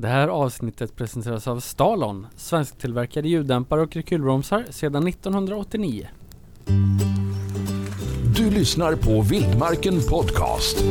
Det här avsnittet presenteras av Stalon, svensktillverkade ljuddämpare och rekylbromsar sedan 1989. Du lyssnar på Vildmarken Podcast.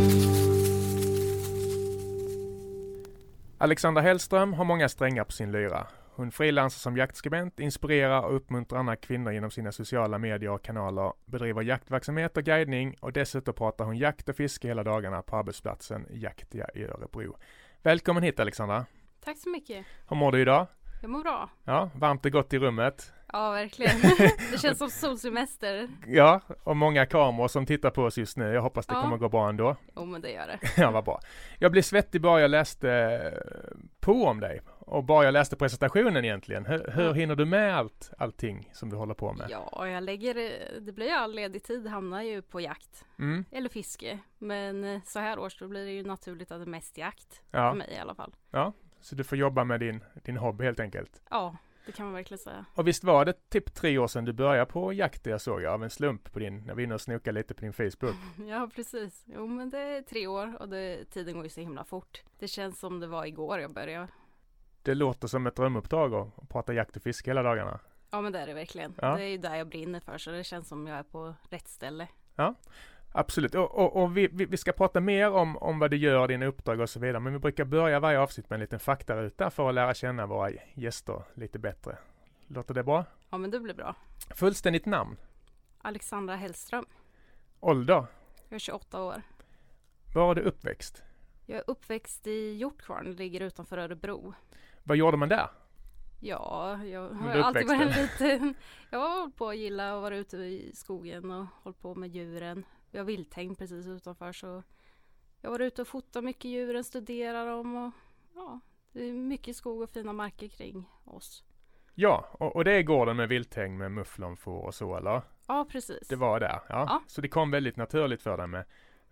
Alexandra Hellström har många strängar på sin lyra. Hon frilansar som jaktskribent, inspirerar och uppmuntrar andra kvinnor genom sina sociala medier och kanaler, bedriver jaktverksamhet och guidning och dessutom pratar hon jakt och fiske hela dagarna på arbetsplatsen Jaktia i Örebro. Välkommen hit Alexandra! Tack så mycket. Hur mår du idag? Jag mår bra. Ja, varmt och gott i rummet. Ja, verkligen. det känns som solsemester. Ja, och många kameror som tittar på oss just nu. Jag hoppas det Ja. kommer gå bra ändå. Jo, men det gör det. Ja, vad bra. Jag blev svettig bara jag läste eh, på om dig och bara jag läste presentationen egentligen. Hur, hur Ja. hinner du med allt, allting som du håller på med? Ja, jag lägger, det blir ju all ledig tid hamnar ju på jakt Mm, eller fiske. Men eh, så här års då blir det ju naturligt att det är mest jakt för ja, mig i alla fall. Så du får jobba med din, din hobby helt enkelt. Ja, det kan man verkligen säga. Och visst var det typ tre år sedan du började på jakt, jag såg jag, av en slump på din, när vi inne och snokade lite på din Facebook. Ja, precis. Jo, men det är tre år och det, tiden går ju så himla fort. Det känns som det var igår jag började. Det låter som ett drömuppdrag att prata jakt och fiske hela dagarna. Ja, men det är det verkligen. Ja. Det är ju där jag brinner för, så det känns som jag är på rätt ställe. Absolut, och, och, och vi, vi, vi ska prata mer om, om vad du gör, dina uppdrag och så vidare. Men vi brukar börja varje avsnitt med en liten faktaruta för att lära känna våra gäster lite bättre. Låter det bra? Ja, men det blir bra. Fullständigt namn? Alexandra Hellström. Ålder? Jag är 28 år. Var är du uppväxt? Jag är uppväxt i Hjortkvarn, ligger utanför Örebro. Vad gjorde man där? Ja, jag har alltid varit liten... Jag har hållit på att gilla att vara ute i skogen och hållit på med djuren. Vi har vilthägn precis utanför så jag var ute och fotade mycket djuren, studerade dem och ja, det är mycket skog och fina marker kring oss. Ja, och, och det är gården med vilthägn med mufflonfår och så eller? Ja, precis. Det var där, ja. Ja. Så det kom väldigt naturligt för dig med,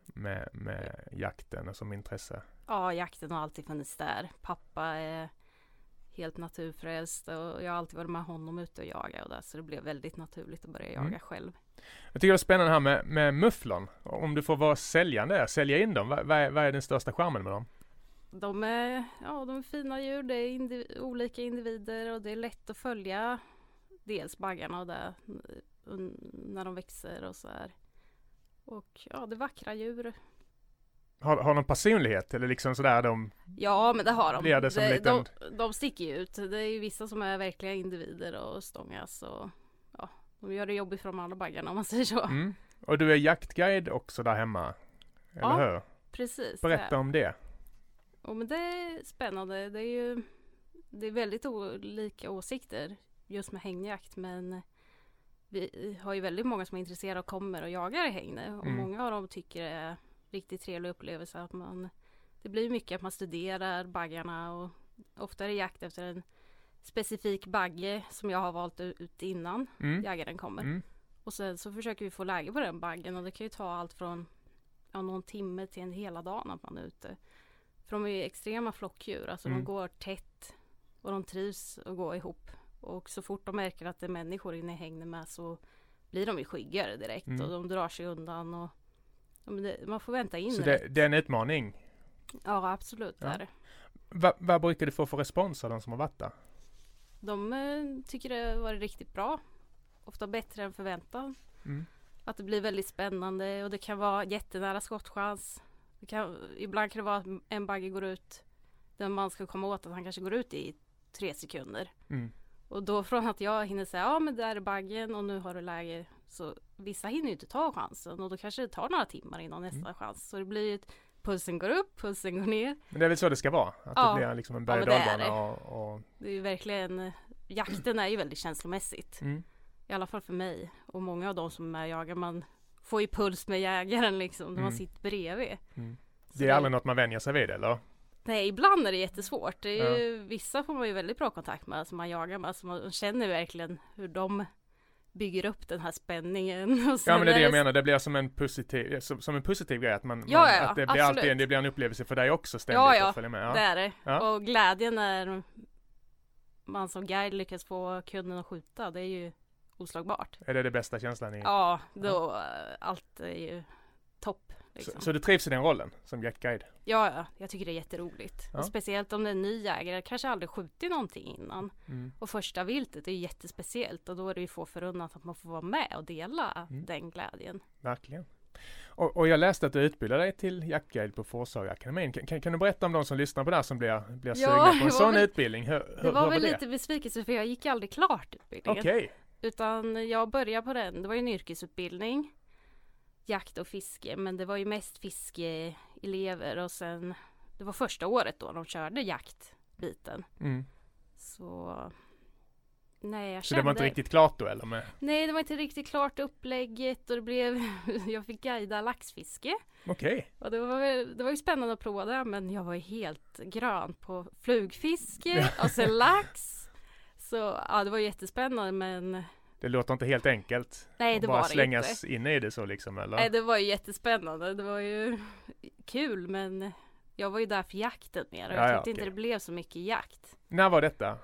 med, med jakten och som intresse. Ja, jakten har alltid funnits där. Pappa är helt naturfrälst och jag har alltid varit med honom ute och jaga och där så det blev väldigt naturligt att börja jaga Mm. själv. Jag tycker det är spännande här med, med mufflon. Om du får vara säljande, sälja in dem, vad, är, vad är den största charmen med dem? De är, ja, de är fina djur, det är indiv- olika individer och det är lätt att följa dels baggarna och det när de växer och så här. Och ja, det är vackra djur. Har, har de personlighet eller liksom sådär de, Ja, men det har de. Det som liten- de, de sticker ju ut. Det är ju vissa som är verkliga individer och stångas och ja, de gör det jobbigt för de andra baggarna om man säger så. mm. Och du är jaktguide också där hemma? Eller Ja, hur? Precis. det. Berätta om det. Och men det är spännande. Det är ju det är väldigt olika åsikter just med hängjakt men vi har ju väldigt många som är intresserade och kommer och jagar i hägn och Mm. många av dem tycker det är riktigt trevlig upplevelse att man det blir mycket att man studerar baggarna och ofta är det jakt efter en specifik bagge som jag har valt ut innan Mm. jägaren kommer. Mm. Och sen så försöker vi få läge på den baggen och det kan ju ta allt från ja, någon timme till en hela dag att man är ute. För de är ju extrema flockdjur, alltså Mm. de går tätt och de trivs att gå ihop. Och så fort de märker att det är människor inne i hägnet med så blir de ju skyggare direkt Mm. och de drar sig undan och ja, men det, man får vänta in Så det. det, det är en utmaning. Ja absolut Ja. är det. Va, vad brukar du få för respons av de som har varit där? De eh, tycker det har varit riktigt bra. Ofta bättre än förväntan. Mm. Att det blir väldigt spännande och det kan vara jättenära skottchans. Kan, ibland kan det vara att en bagge går ut där man ska komma åt att han kanske går ut i tre sekunder. Mm. Och då från att jag hinner säga ja men där är baggen och nu har du läge. Så vissa hinner ju inte ta chansen och då kanske det tar några timmar innan nästa Mm. chans. Så det blir ju ett pulsen går upp, pulsen går ner. Men det är väl så det ska vara? Att Ja. det blir liksom en Ja, berg men och dalbana och, och Det är ju verkligen Jakten är ju väldigt känslomässigt. mm. I alla fall för mig. Och många av de som är med och jagar, man får ju puls med jägaren liksom. När man Mm. sitter bredvid. Mm. Det är aldrig något man vänjer sig vid eller? Nej, ibland är det jättesvårt. Det är ju, Vissa får man ju väldigt bra kontakt med, som man jagar med. Så man känner verkligen hur de bygger upp den här spänningen. Och Ja men det är det jag det- menar, det blir som en positiv, som, som en positiv grej att man, Ja, man ja, att det blir alltid, absolut. det blir en upplevelse för dig också ständigt Ja, ja, att följa med. Det Ja. är det. Ja. Och glädjen när man som guide lyckas få kunden att skjuta, det är ju oslagbart. Är det det bästa känslan i? Ja, då eh, allt är ju topp Liksom. Så, så du trivs i den rollen som jaktguide? Ja, ja, jag tycker det är jätteroligt. Ja. Och speciellt om det är en ny jägare, kanske aldrig skjutit någonting innan. Mm. Och första viltet är ju jättespeciellt och då är det ju få förunnat att man får vara med och dela Mm. den glädjen. Verkligen. Och, och jag läste att du utbildar dig till jaktguide på Forshaga-akademin. Kan, kan, kan du berätta om de som lyssnar på det här som blir, blir Ja, sugna på en sån väl- utbildning? Hur, hur, Det var hur väl det? lite besvikelse för jag gick aldrig klart utbildningen. Okej, Utan jag började på den, det var ju en yrkesutbildning. Jakt och fiske, men det var ju mest fiskeelever och sen Det var första året då de körde jaktbiten. mm. Så Nej, jag så kände det var inte riktigt klart då eller? Med? Nej, det var inte riktigt klart upplägget och det blev Jag fick guida laxfiske. Okej, Och det var, det var ju spännande att prova det men jag var ju helt grön på flugfiske och sen lax. Så ja, det var jättespännande men det låter inte helt enkelt. nej det bara var det slängas inte. in i det så liksom eller? Nej, det var ju jättespännande. Det var ju kul men jag var ju där för jakten mer och jag Ja, ja, tyckte inte okej. det blev så mycket jakt. När var detta?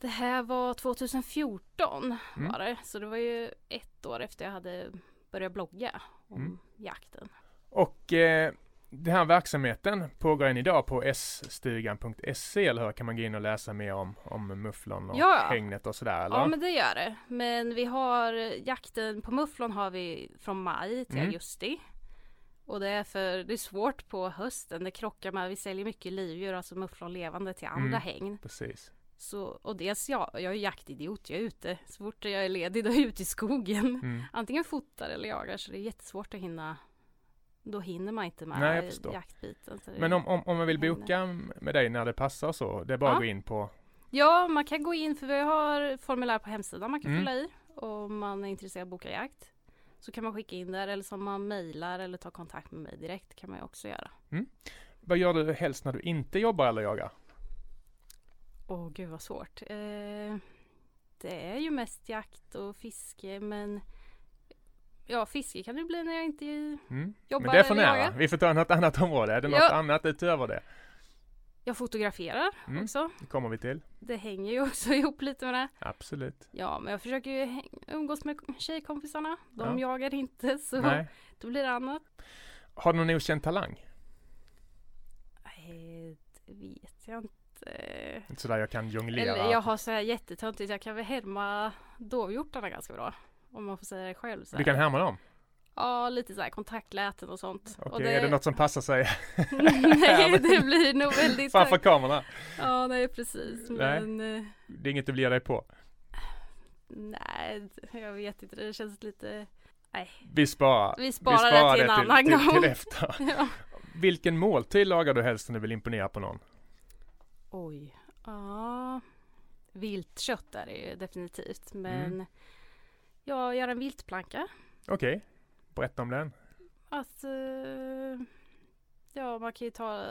Det här var 2014 Mm. var det, så det var ju ett år efter jag hade börjat blogga om Mm. jakten. Och eh, den här verksamheten pågår än idag på sstugan.se eller hur? Kan man gå in och läsa mer om, om mufflon och Ja. hängnet och sådär eller? Ja men det gör det. Men vi har jakten på mufflon har vi från maj till Mm. augusti. Och det är för det är svårt på hösten. Det krockar med, vi säljer mycket livdjur, alltså mufflon levande till andra Mm. hägn. Precis. Så, och dels jag, jag är jaktidiot, jag är ute. Så fort jag är ledig då är jag ute i skogen. Mm. Antingen fotar eller jagar så det är jättesvårt att hinna. Då hinner man inte med Nej, jaktbiten. Men om, om, om man vill boka med dig när det passar så, det är bara att Ja. gå in på Ja, man kan gå in för vi har formulär på hemsidan man kan Mm. fylla i om man är intresserad av att boka jakt. Så kan man skicka in där eller som man mejlar eller tar kontakt med mig direkt kan man ju också göra. Vad gör du helst när du inte jobbar eller jagar? Åh gud vad svårt. Eh, det är ju mest jakt och fiske men ja fiske kan det bli när jag inte Mm. jobbar Men det är för nära. jagar. Vi får ta något annat område. Är det något Ja. annat utöver det? Jag fotograferar Mm. också. Det kommer vi till. Det hänger ju också ihop lite med det. Absolut. Ja men jag försöker ju umgås med tjejkompisarna. De Ja. jagar inte så Nej. då blir det annat. Har du någon okänd talang? Nej, det vet jag inte. Inte sådär jag kan jonglera. Eller jag har så här jättetöntigt, jag kan väl härma dovhjortarna ganska bra. Om man får säga det själv. Så Du kan här. härma dem? Ja, lite så här kontaktläten och sånt. Okej, och är det något som passar sig nej, det blir nog väldigt... framför kameran? Ja, nej precis. Nej. Men eh, Det är inget du blir dig på? nej, jag vet inte. Det känns lite... Nej, Vi sparar. vi sparar, det till en annan till, gång. till efter. ja. Vilken måltid lagar du helst när du vill imponera på någon? Oj. Ja. Viltkött är det ju definitivt. Men Mm. Jag gör en viltplanka. Okej, berätta om den. Att eh, ja, man kan ju ta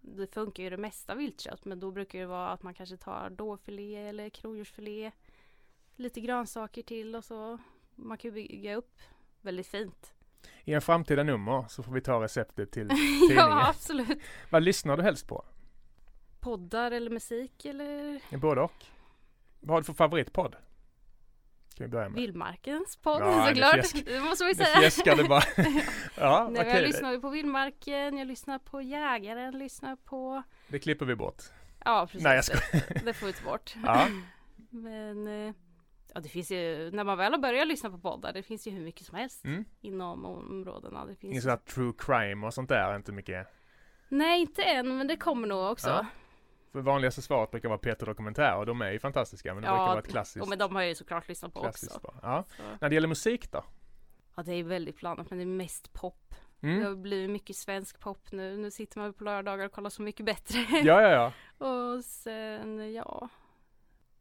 det funkar ju det mesta viltkött men då brukar det vara att man kanske tar dårfilé eller kronhjortsfilé lite grönsaker till och så man kan ju bygga upp väldigt fint. I en framtida nummer så får vi ta receptet till tidningen. ja, absolut. Vad lyssnar du helst på? Poddar eller musik eller Både och. Vad har du för favoritpodd? Ska vi börja med? Vildmarkens podd Ja, det såklart. fjäsk- Det måste man ju Det säga. fjäskade bara. ja, Nej, okej. jag lyssnar ju på Vildmarken, jag lyssnar på Jägaren, lyssnar på Det klipper vi bort. Ja precis. Nej, jag skojar. Det får vi ta bort. Ja. Men eh, ja, det finns ju, när man väl har börjat lyssna på poddar, det finns ju hur mycket som helst Mm. inom områdena. Det finns Ingen sån här true crime och sånt där, inte mycket. Nej, inte än, men det kommer nog också. Ja. Vanligaste svaret brukar vara Peter Dokumentär och de är ju fantastiska men det Ja, brukar vara ett klassiskt, Jo, men de har jag ju såklart lyssnat på också. svar. Ja. Så. När det gäller musik då? Ja, det är väldigt blandat, men det är mest pop. Det Mm. har blivit mycket svensk pop nu. Nu sitter man på lördagar och kollar Så mycket bättre. Ja, ja, ja. och sen, ja.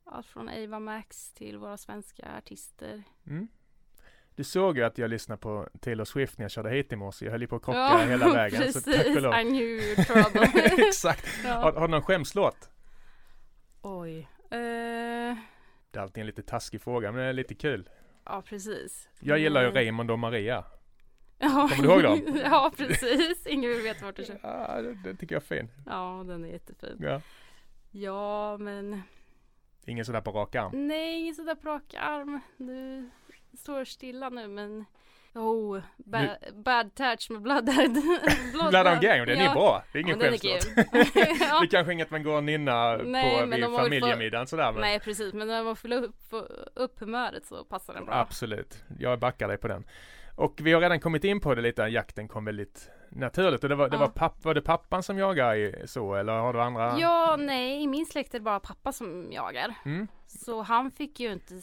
Allt från Ava Max till våra svenska artister. Mm. Du såg ju att jag lyssnade på Taylor Swift när jag körde hit i morse. Jag höll ju på att krocka Ja, hela vägen. precis. Så tack och lov. I knew you trouble. Exakt. Har, ja. har du någon skämslåt? Oj. Eh, Det är alltid en lite taskig fråga men det är lite kul. ja, precis. Jag gillar ju Raymond och Maria. Ja. Kommer du ihåg dem? ja, precis. Ingen vill veta vart du kör. Ja, det, det tycker jag är fin. Ja, den är jättefin. Ja. Ja, men Ingen sådär på rak arm. nej, sådär på rak arm. Du står stilla nu, men Oh, ba bad touch med Bloodhound. Bloodhound Gang, den är bra. Det är ingen ja, skämslåt. kul. Det ja. är kanske inget man går och nynnar Nej, på vid familjemiddagen sådär. Men Nej precis, men när man får upp, upp humöret så passar den bra. absolut. Jag backar dig på den. Och vi har redan kommit in på det lite, jakten kom väldigt naturligt. Och det var, det Ja. var, papp, var det pappan som jagar i, så eller har du andra? Ja, nej, i min släkt är det bara pappa som jagar. Mm? Så han fick ju inte,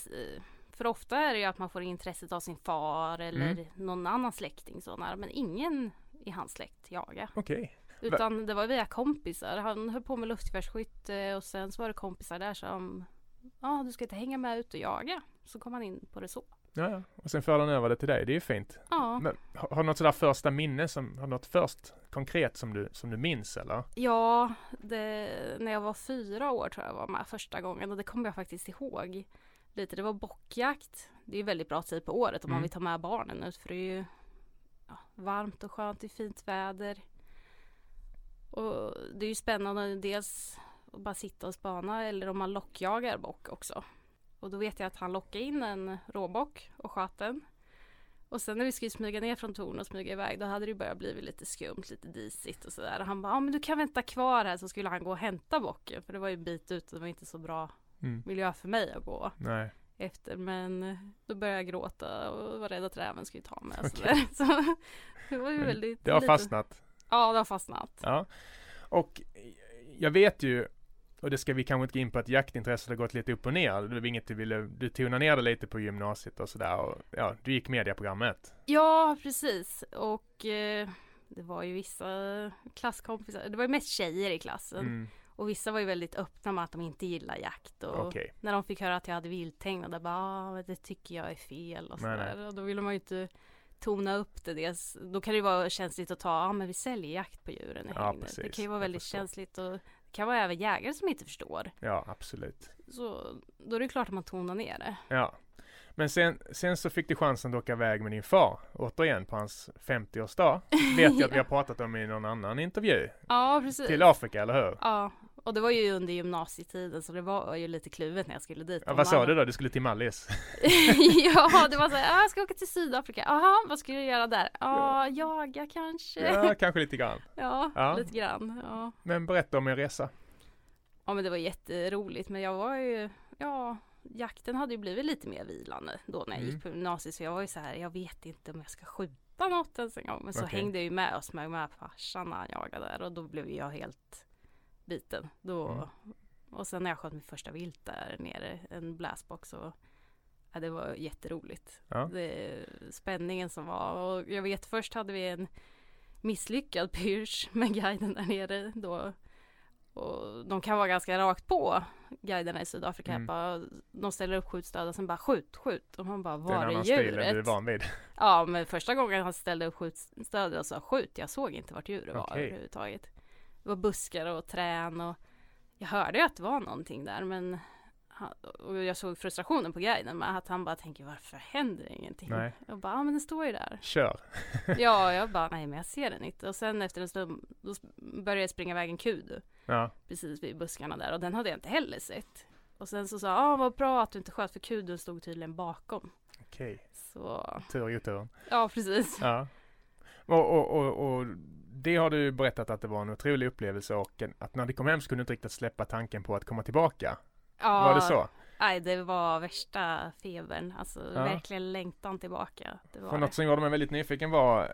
för ofta är det ju att man får intresset av sin far eller Mm. någon annan släkting sådär. Men ingen i hans släkt jagar. Okej. Utan det var via kompisar. Han höll på med luftgevärsskytte och sen så var det kompisar där som Ja, du ska inte hänga med ut och jaga. Så kom han in på det så. Ja, ja. Och sen förde han över det till dig. Det är ju fint. Ja, Men har, har du något sådär första minne som, har du något först konkret som du, som du minns eller? ja det, när jag var fyra år tror jag var med första gången och det kommer jag faktiskt ihåg. Lite, det var bockjakt. Det är väldigt bra tid på året om Mm. man vill ta med barnen ut för det är ju ja, varmt och skönt, det är fint väder. Och det är ju spännande dels att bara sitta och spana eller om man lockjagar bock också. Och då vet jag att han lockade in en råbock och sköt den. Och sen när vi skulle smyga ner från tornet och smyga iväg då hade det börjat bli lite skumt, lite disigt och sådär. Och han bara, ja men du kan vänta kvar här så skulle han gå och hämta bocken. För det var ju en bit ut och det var inte så bra Mm. miljö för mig att gå Nej. efter. Men då började jag gråta och var rädd att räven skulle ta mig. sådär. Så det var ju Men väldigt Det har lite- fastnat. Ja, det har fastnat. Ja. Och jag vet ju, och det ska vi kanske inte gå in på, att jaktintresset har gått lite upp och ner. Det var inget du ville, du tonade ner det lite på gymnasiet och sådär. Och, ja, du gick mediaprogrammet. Ja, precis. Och eh, det var ju vissa klasskompisar. Det var ju mest tjejer i klassen. Mm. Och vissa var ju väldigt öppna med att de inte gillar jakt. Och Okej. när de fick höra att jag hade vilthägn, då bara, ah, det tycker jag är fel och sådär. Och då ville man ju inte tona upp det. Dels, då kan det ju vara känsligt att ta, ja ah, men vi säljer jakt på djuren i Ja, hägnet. precis. Det kan ju vara väldigt känsligt och det kan vara även jägare som inte förstår. Ja, absolut. Så då är det klart att man tonar ner det. Ja. Men sen, sen så fick du chansen att åka iväg med din far, återigen på hans 50-årsdag. Vet jag att vi har pratat om i någon annan intervju. Ja, precis. Till Afrika, eller hur? Ja, och det var ju under gymnasietiden så det var ju lite kluvet när jag skulle dit. Ja, vad sa du då? Du skulle till Mallis? ja, det var så här, "Ah, jag ska åka till Sydafrika. Jaha, vad ska du göra där? Ja, jaga kanske. Ja, kanske lite grann. Ja, Ja. lite grann. Ja. Men berätta om er resa. ja, men det var jätteroligt. Men jag var ju, ja, jakten hade ju blivit lite mer vilande då när jag Mm. gick på gymnasiet. Så jag var ju så här, jag vet inte om jag ska skjuta något ens en gång. Men så hängde jag ju med och smög med farsan när han jagade där. Och då blev jag helt biten. Då, Mm. Och sen när jag sköt min första vilt där nere, en bläsbock så Ja, det var jätteroligt. Ja. Det, spänningen som var. Och jag vet först hade vi en misslyckad pyrsch med guiden där nere då. Och de kan vara ganska rakt på guiderna i Sydafrika. Mm. Bara, de ställer upp skjutstöd och sen bara skjut, skjut. Och man bara, Det är en var är annan stil än du är djuret? van vid. Ja, men första gången han ställde upp skjutstöd och sa skjut. Jag såg inte vart djuret var Okej. överhuvudtaget. Det var buskar och trän och jag hörde ju att det var någonting där men han, och jag såg frustrationen på guiden med att han bara tänker varför händer det ingenting? Nej. Jag bara, ja men den står ju där. Kör. ja, jag bara, nej men jag ser den inte. Och sen efter en stund, då började jag springa iväg en kudu Ja, precis vid buskarna där och den hade jag inte heller sett. Och sen så sa jag, ah, vad bra att du inte sköt för kudun stod tydligen bakom. okej. Så, Tur i oturen. ja precis. Ja. Och, och, och, och det har du berättat att det var en otrolig upplevelse och att när du kom hem så kunde du inte riktigt släppa tanken på att komma tillbaka. Ja, Var det så? Nej, det var värsta febern. Alltså Ja. verkligen längtan tillbaka. Det var För något som gjorde mig väldigt nyfiken var eh,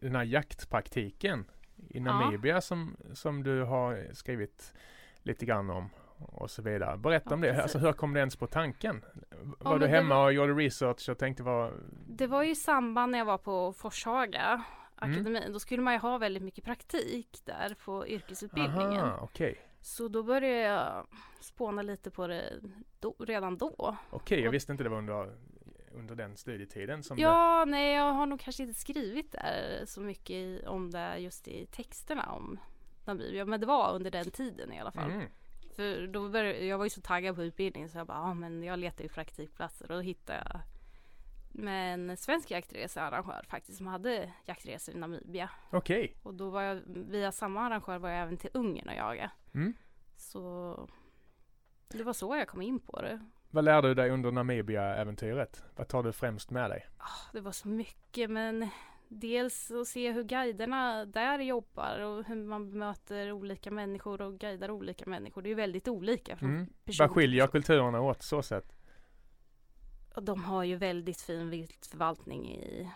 den här jaktpraktiken i Namibia som, som du har skrivit lite grann om och så vidare. Berätta Ja, om det. precis. Alltså, hur kom det ens på tanken? Var du det hemma var- och gjorde research och tänkte vad... Det var ju i samband när jag var på Forshaga Mm. akademin. Då skulle man ju ha väldigt mycket praktik där på yrkesutbildningen. Aha, okej. Så då började jag spåna lite på det då, redan då. Okej, jag visste inte det var under, under den studietiden som Ja, nej, jag har nog kanske inte skrivit där så mycket om det just i texterna om Namibia. Men det var under den tiden i alla det... fall. Mm. För då började, jag var ju så taggad på utbildningen så jag bara, ja men jag letar ju praktikplatser och då hittade jag med en svensk jaktresearrangör faktiskt som hade jaktresor i Namibia. Okej. Och då var jag, via samma arrangör var jag även till Ungern och jaga. Mm. Så det var så jag kom in på det. Vad lärde du dig under Namibia-äventyret? Vad tar du främst med dig? Det var så mycket men dels att se hur guiderna där jobbar och hur man möter olika människor och guidar olika människor. Det är väldigt olika från Mm. Vad skiljer kulturerna åt så sätt? De har ju väldigt fin viltförvaltning i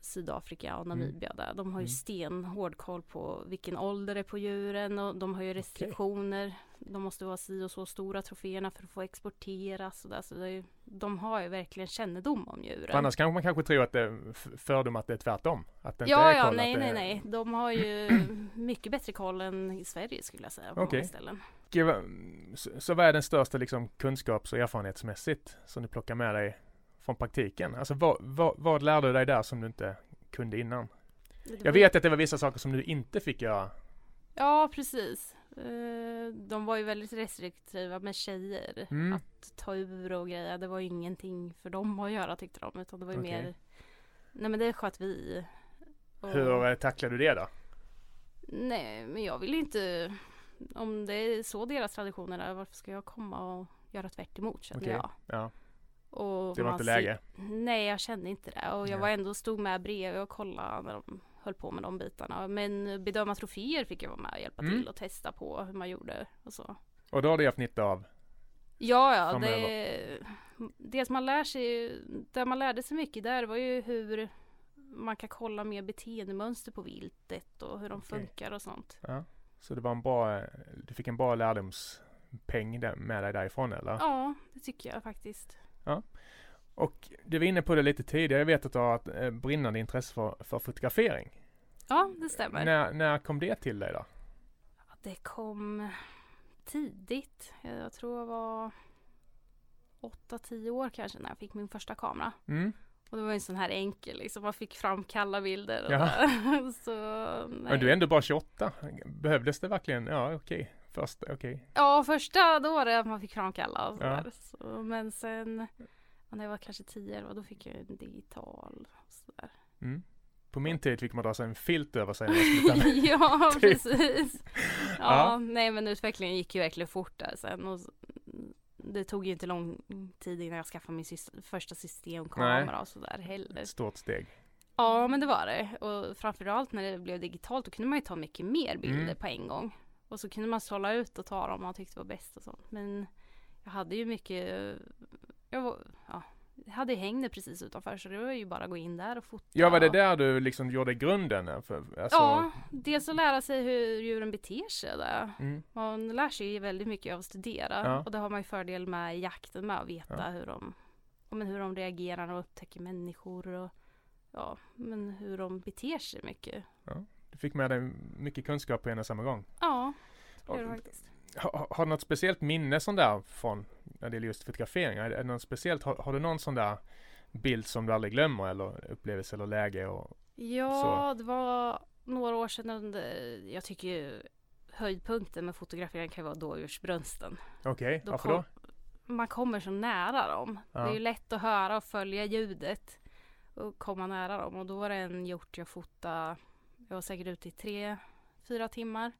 Sydafrika och Namibia där. De har ju Mm. stenhård koll på vilken ålder det är på djuren och de har ju restriktioner. De måste vara si och så stora troféerna för att få exporteras och där. Så ju- de har ju verkligen kännedom om djuren. För annars kanske man kanske tror att det är fördom att det är tvärtom. Att det inte Ja, är ja, koll, nej, nej, nej. De har ju mycket bättre koll än i Sverige skulle jag säga på Okej. många ställen. Okej, vad- Så, vad är den största liksom, kunskaps och erfarenhetsmässigt som du plockar med dig från praktiken? Alltså vad, vad, vad lärde du dig där som du inte kunde innan? Jag vet att det var vissa saker som du inte fick göra. Ja, precis. Eh, De var ju väldigt restriktiva med tjejer. Mm. Att ta ur och grejer. Det var ju ingenting för dem att göra tyckte de. Utan det var ju Okej. mer Nej men det sköt vi. Och- Hur eh, tacklade du det då? Nej men jag vill ju inte Om det är så deras traditioner är. Varför ska jag komma och göra tvärt emot känner Okej. jag. Ja, Och det var inte läge. Nej jag kände inte det. Och jag var ändå stod med bredvid och kollade när de höll på med de bitarna. Men bedöma troféer fick jag vara med och hjälpa Mm. till och testa på hur man gjorde och så. Och då har du haft nytta av? Ja, ja, Framöver. det, det som man lär sig, där man lärde sig mycket där var ju hur man kan kolla mer beteendemönster på viltet och hur de Okej. funkar och sånt. Ja. Så det var en bra, du fick en bra lärdomspeng där, med dig därifrån eller? Ja, det tycker jag faktiskt. Och du var inne på det lite tidigare. Jag vet att du har ett eh, brinnande intresse för, för fotografering. Ja, det stämmer. När, när kom det till dig då? Det kom tidigt. Jag tror jag var 8-10 år kanske när jag fick min första kamera. Mm. Och det var en sån här enkel liksom. Man fick fram kalla bilder. Och Ja. så, nej. Men du är ändå bara 28. Behövdes det verkligen? Ja, okej. Först, okej. Ja, första då var det att man fick fram kalla och Ja. sådär. Så, men sen när jag var kanske 10 och då fick jag en digital. och Sådär. Mm. På min tid fick man dra sig en filt över sig. ja, Typ. precis. Ja, Ja. nej men utvecklingen gick ju verkligen fort där sen. Och det tog ju inte lång tid innan jag skaffade min sys- första systemkamera och sådär heller. Ett stort steg. Ja, men det var det. Och framförallt när det blev digitalt då kunde man ju ta mycket mer bilder Mm. på en gång. Och så kunde man sålla ut och ta dem man tyckte var bäst och sånt. Men jag hade ju mycket, jag var, ja, hade hängde precis utanför så det var ju bara att gå in där och fota. Ja, var det där du liksom gjorde grunden? För, alltså, Ja, dels att lära sig hur djuren beter sig där. Mm. Man lär sig ju väldigt mycket av att studera Ja. och det har man ju fördel med i jakten med att veta Ja. hur, de, ja, men hur de reagerar och upptäcker människor och ja, men hur de beter sig mycket. Du fick med dig mycket kunskap på en och samma gång. Ja, det gör det faktiskt. har, har du något speciellt minne sån där från när det gäller just fotografering? Är det något speciellt? Har, har du någon sån där bild som du aldrig glömmer eller upplevelse eller läge? Och, Ja, det var några år sedan jag tycker ju höjdpunkten med fotografering kan vara dådjursbrunsten. Okej, Då varför kom- då? Man kommer så nära dem. Ja. Det är ju lätt att höra och följa ljudet och komma nära dem. Och då var det en hjort jag fotade, jag var säkert ute i tre, fyra timmar.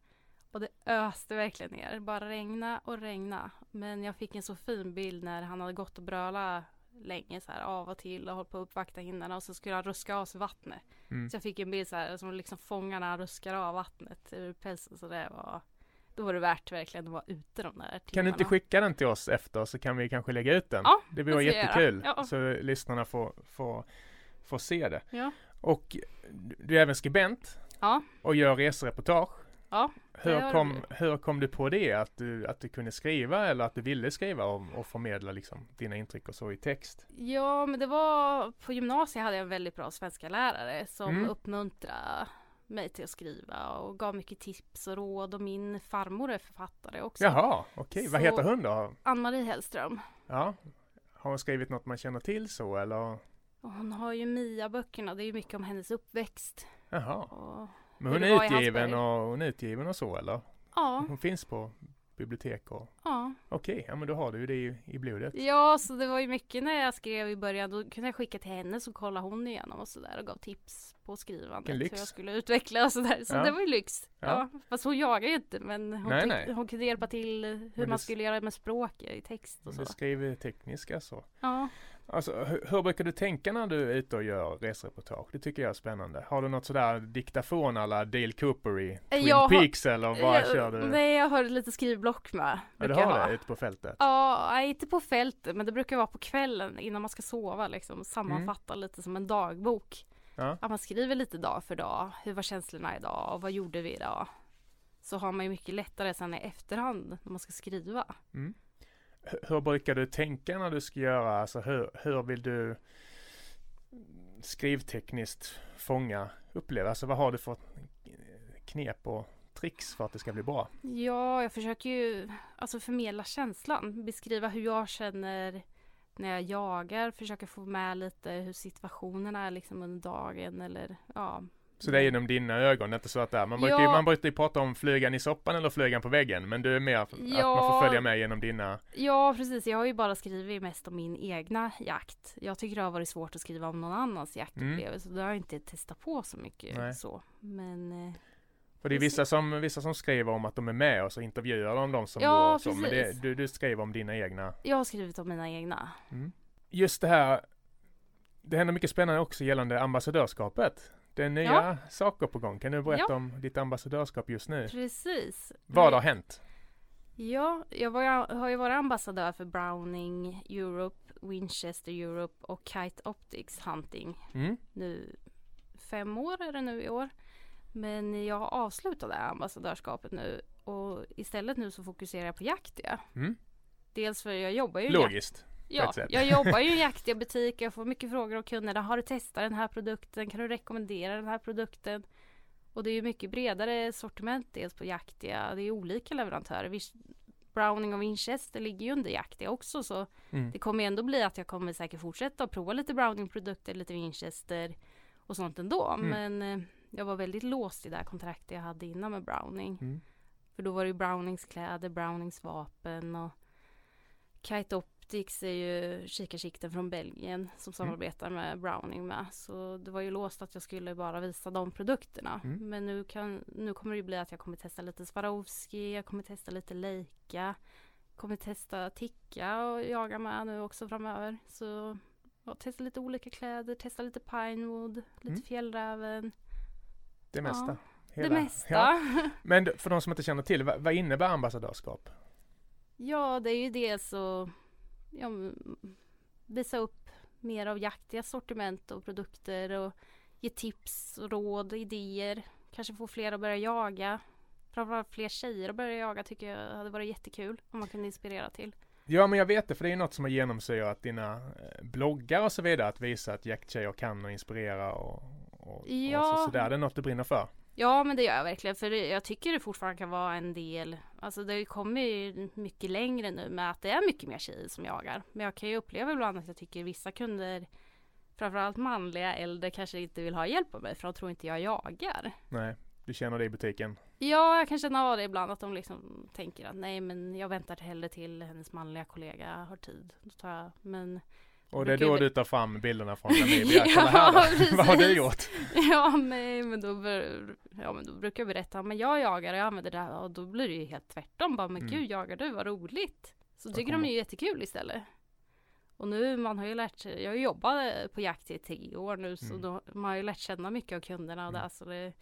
Och det öste verkligen ner, bara regna och regna. Men jag fick en så fin bild när han hade gått och bröla länge så här av och till och hållit på att uppvakta hindarna och så skulle han ruska av sig vattnet. Mm. Så jag fick en bild så här som liksom fångar när han ruskar av vattnet ur pälsen. Så det var, då var det värt verkligen att vara ute de där timmarna. Kan du inte skicka den till oss efter så kan vi kanske lägga ut den? Ja, det vore jättekul. Ja. Så lyssnarna får, får, får se det. Ja. Och du är även skribent Ja. och gör resereportage. Ja, Hur kom, hur kom du på det? Att du, att du kunde skriva eller att du ville skriva och, och förmedla liksom dina intryck och så i text? Ja, men det var på gymnasiet hade jag en väldigt bra svenska lärare som Mm. uppmuntrade mig till att skriva och gav mycket tips och råd och min farmor är författare också. Jaha, okej. Vad Så- heter hon då? Ann-Marie Hellström. Ja. Har hon skrivit något man känner till så eller? Hon har ju Mia-böckerna, det är ju mycket om hennes uppväxt. Jaha. Och, Men hon är utgiven och, hon är utgiven och så eller? ja, Hon finns på bibliotek och ja. okej, ja men då har du ju det i, i blodet. Ja, så det var ju mycket när jag skrev i början. Då kunde jag skicka till henne så kollade hon igenom och sådär och gav tips på skrivandet. Hur jag skulle utveckla och sådär. Så Ja. det var ju lyx. Ja. fast hon jagar ju inte men hon, Nej, nej. hon kunde hjälpa till hur det man s- skulle göra med språk i text och så. Du skriver tekniska så. Ja. Alltså, hur, hur brukar du tänka när du är ute och gör resereportage? Det tycker jag är spännande. Har du något sådär diktafon alla Dale Cooper i Twin Jag har- Peaks eller bara Jag- kör du? Nej, jag har lite skrivblock med. ja, du har ha. det ute på fältet? Ja, nej, inte på fältet men det brukar vara på kvällen innan man ska sova liksom. Sammanfatta lite som en dagbok. Ja. Att man skriver lite dag för dag. Hur var känslorna idag? Och vad gjorde vi idag? Så har man ju mycket lättare sen i efterhand när man ska skriva. Mm. Hur- brukar du tänka när du ska göra, alltså hur, hur vill du skrivtekniskt fånga upplevelser? Alltså vad har du för knep och tricks för att det ska bli bra? Ja, jag försöker ju alltså förmedla känslan. Beskriva hur jag känner när jag jagar. Försöka få med lite hur situationen är liksom under dagen eller ja. Så det är genom dina ögon, inte så att det är. Man brukar, ju, Ja. man brukar ju prata om flygan i soppan eller flygan på väggen, men du är mer att man Ja. får följa med genom dina... Ja, precis. Jag har ju bara skrivit mest om min egna jakt. Jag tycker det har varit svårt att skriva om någon annans jaktupplevelse. Det har jag inte testat på så mycket Nej. så. Men eh, För det är vissa som, vissa som skriver om att de är med och så intervjuar de dem som Ja, går så, men det, du, du skriver om dina egna. jag har skrivit om mina egna. Mm. Just det här, det händer mycket spännande också gällande ambassadörskapet. Det är nya Ja. saker på gång. Kan du berätta Ja. om ditt ambassadörskap just nu? Precis. Vad har hänt? Ja, jag var, har ju varit ambassadör för Browning Europe, Winchester Europe och Kite Optics Hunting Mm? nu fem år är det nu i år. Men jag avslutade ambassadörskapet nu och istället nu så fokuserar jag på jaktiga. Mm? Dels för jag jobbar ju jakt- Logiskt. Ja, jag jobbar ju i en jaktiga butik. Jag får mycket frågor av kunderna. Har du testat den här produkten? Kan du rekommendera den här produkten? Och det är ju mycket bredare sortiment dels på jaktiga. Det är olika leverantörer. Browning och Winchester ligger ju under jaktiga också så Mm. det kommer ändå bli att jag kommer säkert fortsätta att prova lite Browning-produkter, lite Winchester och sånt ändå. Mm. Men eh, jag var väldigt låst i det här kontraktet jag hade innan med Browning. Mm. För då var det ju Brownings kläder, Brownings vapen och Kite Optics är ju kikarsikten från Belgien som samarbetar med Browning med. Så det var ju låst att jag skulle bara visa de produkterna. Mm. Men nu, kan, nu kommer det ju bli att jag kommer testa lite Swarovski, jag kommer testa lite Leica, kommer testa Tikka och jaga med nu också framöver. Så ja, testa lite olika kläder, testa lite Pinewood, lite Mm. Fjällräven, Det mesta. Ja, Hela- det mesta. Ja. Men för de som inte känner till, vad, vad innebär ambassadörskap? Ja, det är ju dels att ja, visa upp mer av jaktiga sortiment och produkter och ge tips, råd, idéer. Kanske få fler att börja jaga. Framförallt fler tjejer att börja jaga tycker jag hade varit jättekul om man kunde inspirera till. Ja, men jag vet det, för det är något som har genomsyrat dina eh, bloggar och så vidare, att visa att jakttjejer kan och inspirera och, och, Ja. och så, sådär. Det är något du brinner för. Ja, men det gör jag verkligen. För jag tycker det fortfarande kan vara en del. Alltså det kommer ju mycket längre nu med att det är mycket mer tjejer som jagar. Men jag kan ju uppleva ibland att jag tycker vissa kunder, framförallt manliga äldre, kanske inte vill ha hjälp av mig för de tror inte jag jagar. Nej, du känner det i butiken. Ja, jag kan känna av det ibland att de liksom tänker att nej, men jag väntar hellre till hennes manliga kollega har tid. Då tar jag, men Och det är då ju- du tar fram bilderna från Namibia. Kolla här då. Vad har du gjort? Ja, nej, men då, ja, men då brukar jag berätta, men jag jagar och jag använder det här och då blir det ju helt tvärtom. Bara, men Mm. gud, jagar du? Vad roligt. Så Jag tycker kommer- de är jättekul istället. Och nu, man har ju lärt sig, jag har ju jobbat på jakt i tre år nu, så Mm. då, man har ju lärt känna mycket av kunderna och Mm. där, så det,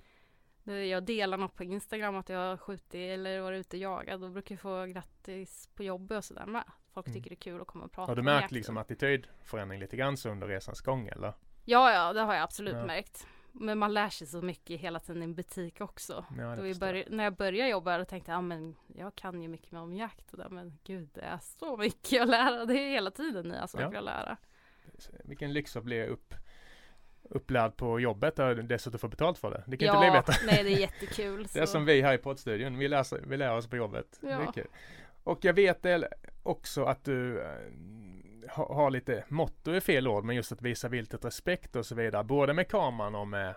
det, jag delar något på Instagram att jag har skjutit eller varit ute och jagat, då brukar jag få grattis på jobbet och sådär med. Folk Mm. tycker det är kul att komma och prata Har du märkt liksom attitydförändring lite grann så under resans gång eller? Ja, ja, det har jag absolut Ja. märkt. Men man lär sig så mycket hela tiden i en butik också. Ja, när jag började jobba då tänkte jag, ja men jag kan ju mycket om jakt och där, men gud det är så mycket att lära. Det är hela tiden nya saker Ja. att lära. Vilken lyx att bli upp, upplärd på jobbet och dessutom få betalt för det. Det kan ja, inte bli bättre. nej det är jättekul. Det är som vi här i poddstudion. Vi vi lär oss på jobbet. Det är Ja. kul. Och jag vet också att du eh, ha- har lite motto är fel ord, men just att visa viltet respekt och så vidare. Både med kameran och med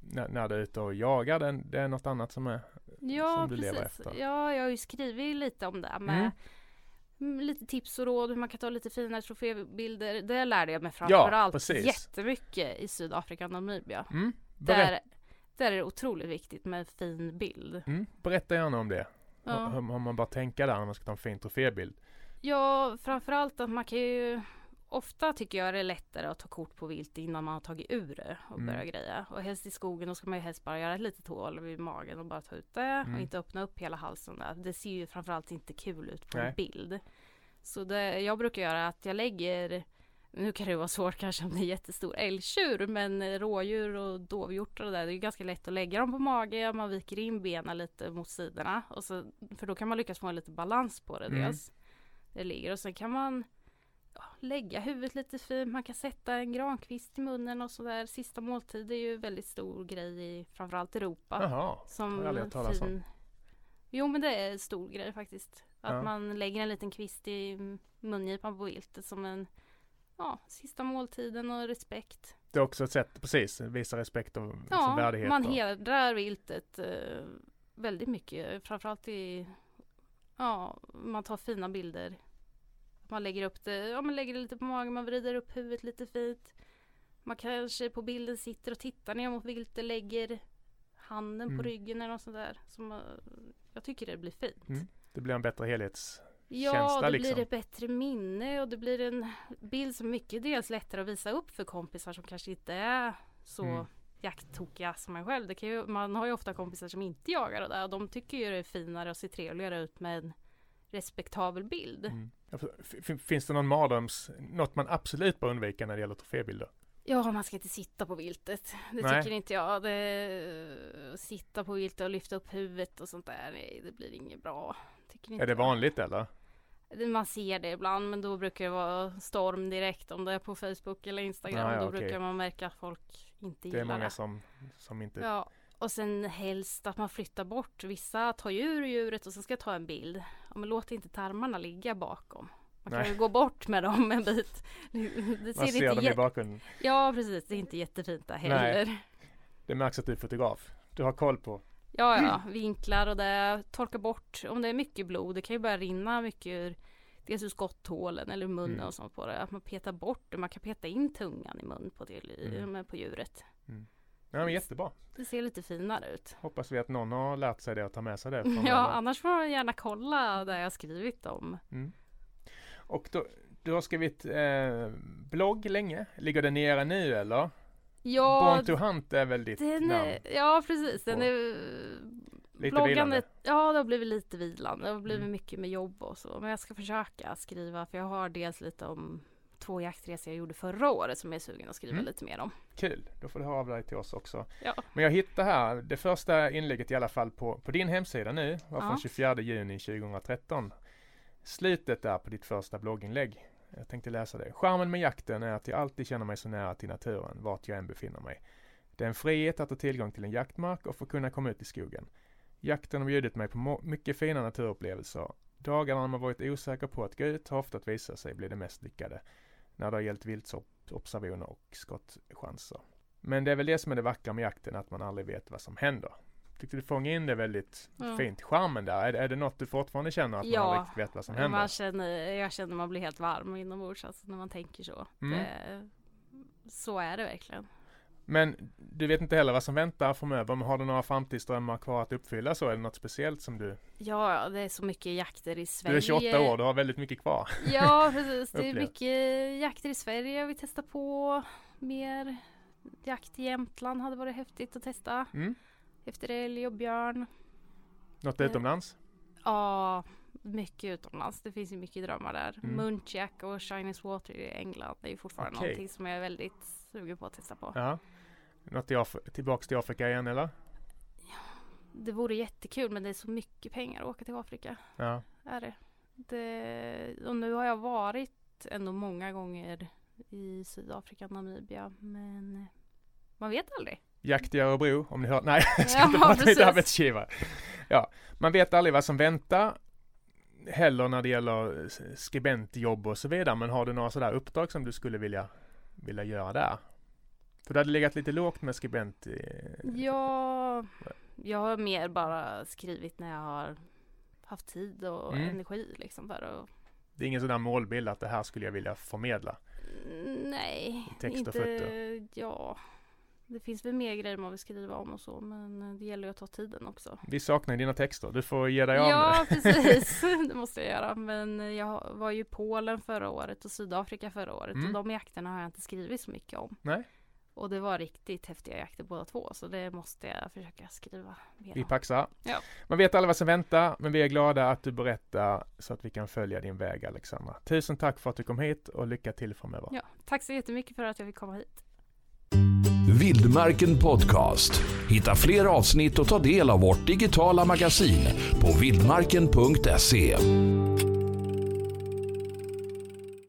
när, när du är ute och jagar. Det, är- det är något annat som är ja, som du lever precis. efter. Ja, jag har ju skrivit lite om det med Mm. mm, lite tips och råd hur man kan ta lite finare trofébilder. Det lärde jag mig framförallt precis. jättemycket i Sydafrika och Namibia. Mm. Där, där är det otroligt viktigt med fin bild. Mm. Berätta gärna om det. Ja. Hur, hur man bara tänka där när man ska ta en fin trofébild. Ja, framförallt att man kan ju Ofta tycker jag det är lättare att ta kort på vilt innan man har tagit ur det och Mm. börja greja. Och helst i skogen då ska man ju helst bara göra ett litet hål vid magen och bara ta ut det Mm. och inte öppna upp hela halsen där. Det ser ju framförallt inte kul ut på Nej. en bild. Så det jag brukar göra är att jag lägger nu kan det vara svårt kanske om det är jättestor älgtjur men rådjur och dovhjortar och det där det är ganska lätt att lägga dem på mage. Man viker in benen lite mot sidorna och så, för då kan man lyckas få en lite balans på det Mm. dels. Det ligger och sen kan man ja, lägga huvudet lite fint. Man kan sätta en grankvist i munnen och sådär. Sista måltid är ju väldigt stor grej i framförallt Europa. Jaha, Som har jag aldrig hört talas om. fin... Jo men det är en stor grej faktiskt. Att Ja. man lägger en liten kvist i mungipan på viltet som en ja, sista måltiden och respekt. det är också ett sätt, precis, visa respekt och liksom Ja, värdighet. man och- hedrar viltet eh, väldigt mycket. Framförallt i, ja, man tar fina bilder. Man lägger upp det, ja man lägger det lite på magen, man vrider upp huvudet lite fint. Man kanske på bilden sitter och tittar ner mot viltet, lägger handen Mm. på ryggen eller något sånt där. Som, eh, jag tycker det blir fint. Mm, Det blir en bättre helhets... Ja, känsla, det liksom. blir ett bättre minne och det blir en bild som mycket dels lättare att visa upp för kompisar som kanske inte är så Mm. jakttokiga som en själv. Ju, man har ju ofta kompisar som inte jagar och där och de tycker ju det är finare och ser trevligare ut med en respektabel bild. Mm. Finns det någon mardröms, något man absolut bör undvika när det gäller trofébilder? Ja, man ska inte sitta på viltet. Det Nej. tycker inte jag. Det, sitta på viltet och lyfta upp huvudet och sånt där, nej, det blir inget bra. Är det jag. vanligt eller? Det- Man ser det ibland men då brukar det vara storm direkt om det är på Facebook eller Instagram. Ah, ja, då okej. brukar man märka att folk inte Det är gillar många det. som, som inte... Ja, och sen helst att man flyttar bort. Vissa tar ju ur djuret och sen ska jag ta en bild. Ja, men låt inte tarmarna ligga bakom. Man kan Nej. ju gå bort med dem en bit. Det det Man ser ser dem i bakgrunden. Ja precis, det är inte jättefint där heller. Det märks att du är fotograf. Du har koll på. Ja, ja, vinklar och det. Torka bort. Om det är mycket blod, det kan ju börja rinna mycket ur dels ur skotthålen eller munnen Mm. och sånt på det. Att man petar bort det. Man kan peta in tungan i mun på, till, Mm. på djuret. Ja, men jättebra. Det ser lite finare ut. Hoppas vi att någon har lärt sig det och tar med sig det. Ja, annars får man gärna kolla det jag skrivit om. Mm. Och då, du har skrivit eh, blogg länge. Ligger den nere nu eller? Ja, Born to Hunt är väl ditt den namn? är, ja precis. Den är Lite bloggandet- vilande. Ja, det har blivit lite vilande. Det har blivit Mm. mycket med jobb och så. Men jag ska försöka skriva för jag har dels lite om två jaktresor jag gjorde förra året som jag är sugen att skriva Mm. lite mer om. Kul, då får du höra av dig till oss också. Ja. Men jag hittar här, det första inlägget i alla fall på, på din hemsida nu var Ja. från 24 juni 2013. Slutet där på ditt första blogginlägg. Jag tänkte läsa det. Charmen med jakten är att jag alltid känner mig så nära till naturen, vart jag än befinner mig. Det är en frihet att ha tillgång till en jaktmark och få kunna komma ut i skogen. Jakten har bjudit mig på mycket fina naturupplevelser. Dagarna när man varit osäker på att gå ut har ofta visat sig bli det mest lyckade. När det har gällt viltobservationer och skottchanser. Men det är väl det som är det vackra med jakten, att man aldrig vet vad som händer. Tyckte du fångade in det väldigt Ja. fint. Charmen där, är, är det något du fortfarande känner att man Ja. aldrig riktigt vet vad som händer? Man känner, jag känner man blir helt varm inombords alltså, när man tänker så. Mm. Det, så är det verkligen. Men du vet inte heller vad som väntar framöver, men har du några framtidsdrömmar kvar att uppfylla så? Är det något speciellt som du... Ja, det är så mycket jakter i Du Sverige. är 28 år, du har väldigt mycket kvar. Ja, precis. Det är mycket jakter i Sverige jag vill testa på. Mer jakt i Jämtland hade varit häftigt att testa. Mm. Efter älg och björn. Något Eh. utomlands? Ja, mycket utomlands. Det finns ju mycket drömmar där. Mm. Muntjack och Chinese Water i England. Det är ju fortfarande Okej. någonting som jag är väldigt sugen på att testa på. Ja. Något i Af- tillbaks till Afrika igen eller? Det vore jättekul men det är så mycket pengar att åka till Afrika. Ja. Är det. det. Och nu har jag varit ändå många gånger i Sydafrika, Namibia. Men man vet aldrig. Jakt i Örebro, om ni hör. Nej, jag ska Ja, inte prata lite arbetsgivare. Ja, man vet aldrig vad som väntar. Heller när det gäller skribentjobb och så vidare. Men har du några sådär uppdrag som du skulle vilja, vilja göra där? För du hade legat lite lågt med skribent. eh, Ja, jag har mer bara skrivit när jag har haft tid och Mm. energi liksom för att Det är ingen sån där målbild att det här skulle jag vilja förmedla. Nej, Text och inte, fötter. ja. Det finns väl mer grejer man vill skriva om och så men eh, det gäller ju att ta tiden också. Vi saknar dina texter. Du får ge dig av Ja precis, det måste jag göra. Men jag var ju i Polen förra året och Sydafrika förra året Mm. och de jakterna har jag inte skrivit så mycket om. Nej. Och det var riktigt häftiga jakter båda två så det måste jag försöka skriva mer Vi paxar. Ja. Man vet aldrig vad som väntar, men vi är glada att du berättar så att vi kan följa din väg Alexandra. Tusen tack för att du kom hit och lycka till framöver. Ja, tack så jättemycket för att jag fick komma hit. Vildmarken Podcast. Hitta fler avsnitt och ta del av vårt digitala magasin på vildmarken.se.